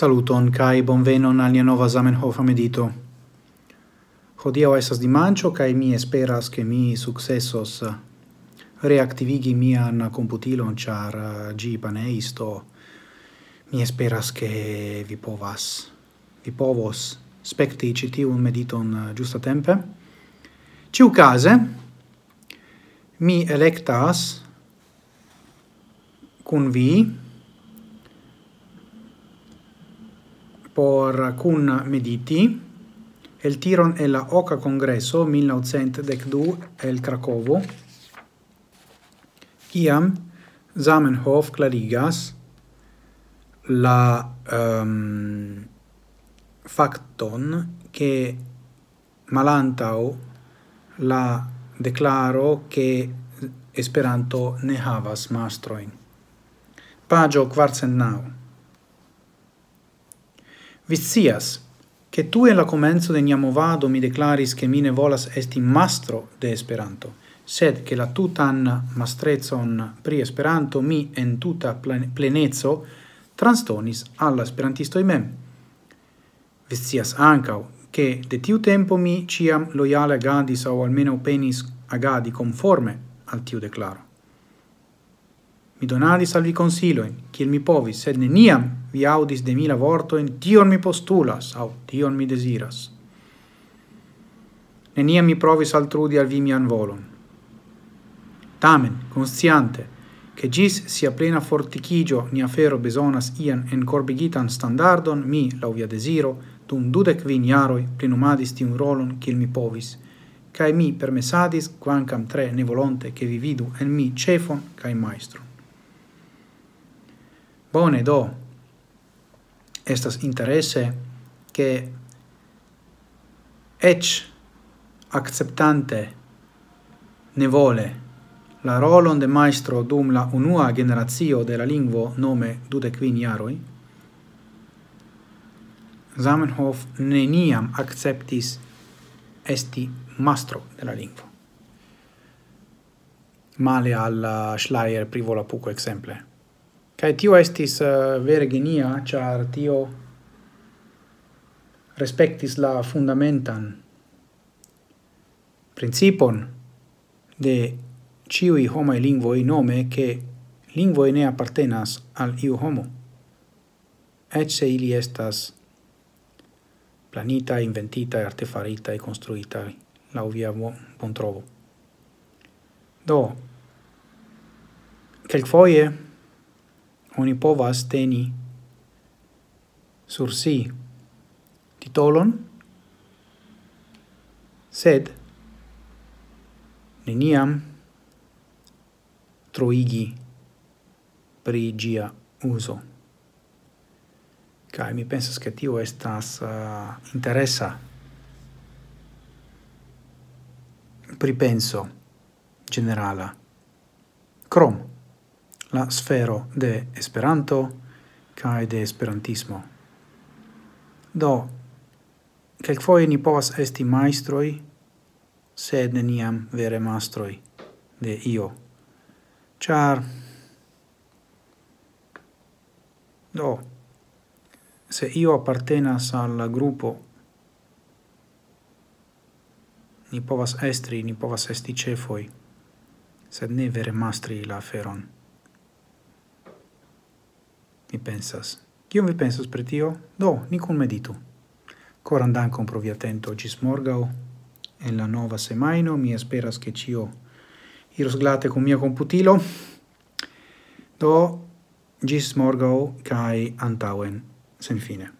Saluton kai bonvenon al nia nova Zamenhof medito. Hodiaŭ estas dimanĉo kaj mi esperas ke mi sukcesos eh, reaktivigi mian komputilon ĉar eh, ĝi paneisto. Mi esperas ke vi povas vi povos spekti ĉi tiun mediton eh, ĝustatempe. Ĉiukaze mi elektas kun vi por Kun Mediti, el tiron e la Oca Congresso 1912 el Cracovo, kiam Zamenhof clarigas la um, facton che malantau la declaro che Esperanto ne havas mastroin. Pagio quarcent nau. Vi che tu en la comenzo de nia movado mi declaris che mine volas esti mastro de Esperanto, sed che la tutan mastrezon pri Esperanto mi en tuta plenezzo transtonis alla esperantisto mem. Vizias ancau, che de tiu tempo mi ciam loiale agadis au almeno penis agadi conforme al tiu declaro. Mi donadis al vi consiloin, kiel mi povis, sed neniam vi audis de mila vortoin, tion mi postulas, au tion mi desiras. Neniam mi provis altrudi al vi mian volon. Tamen, consciante, che gis sia plena fortichigio nia fero besonas ian encorbigitan standardon, mi, lau via desiro, dum dudec vin iaroi plenumadis tiun rolon kiel mi povis, cae mi permesadis, quancam tre ne volonte, che vi vidu en mi cefon cae maestron. Bone do estas interesse che ec acceptante ne vole la rolon de maestro dum la unua generazio de la lingvo nome dude quin iaroi, Zamenhof neniam acceptis esti mastro de la lingvo. Male al Schleier privola puco exemple. Kai tio estis uh, vere genia, char tio respectis la fundamentan principon de ciui homai lingvoi nome che lingvoi ne appartenas al iu homo. Et se ili estas planita, inventita, artefarita e construita la via bon trovo. Do, quelquefoie, oni povas teni sur si titolon, sed neniam troigi pri gia uso. Kai mi pensas che tio estas eh, uh, interessa pripenso generala. Crom la sfero de Esperanto kaj de Esperantismo. Do, kelkfoje ni povas esti majstroj, sed neniam vere mastroj de io. Ĉar do se io appartenas al gruppo ni povas estri, ni povas esti cefoi, sed ne vere mastri la feron mi pensas. Kion vi pensas pri tio? Do, ni kun meditu. Coran dankon pro via atento gis morgau. En la nova semaino mi esperas che cio iros glate con mia computilo. Do, gis morgau kai antauen sen fine.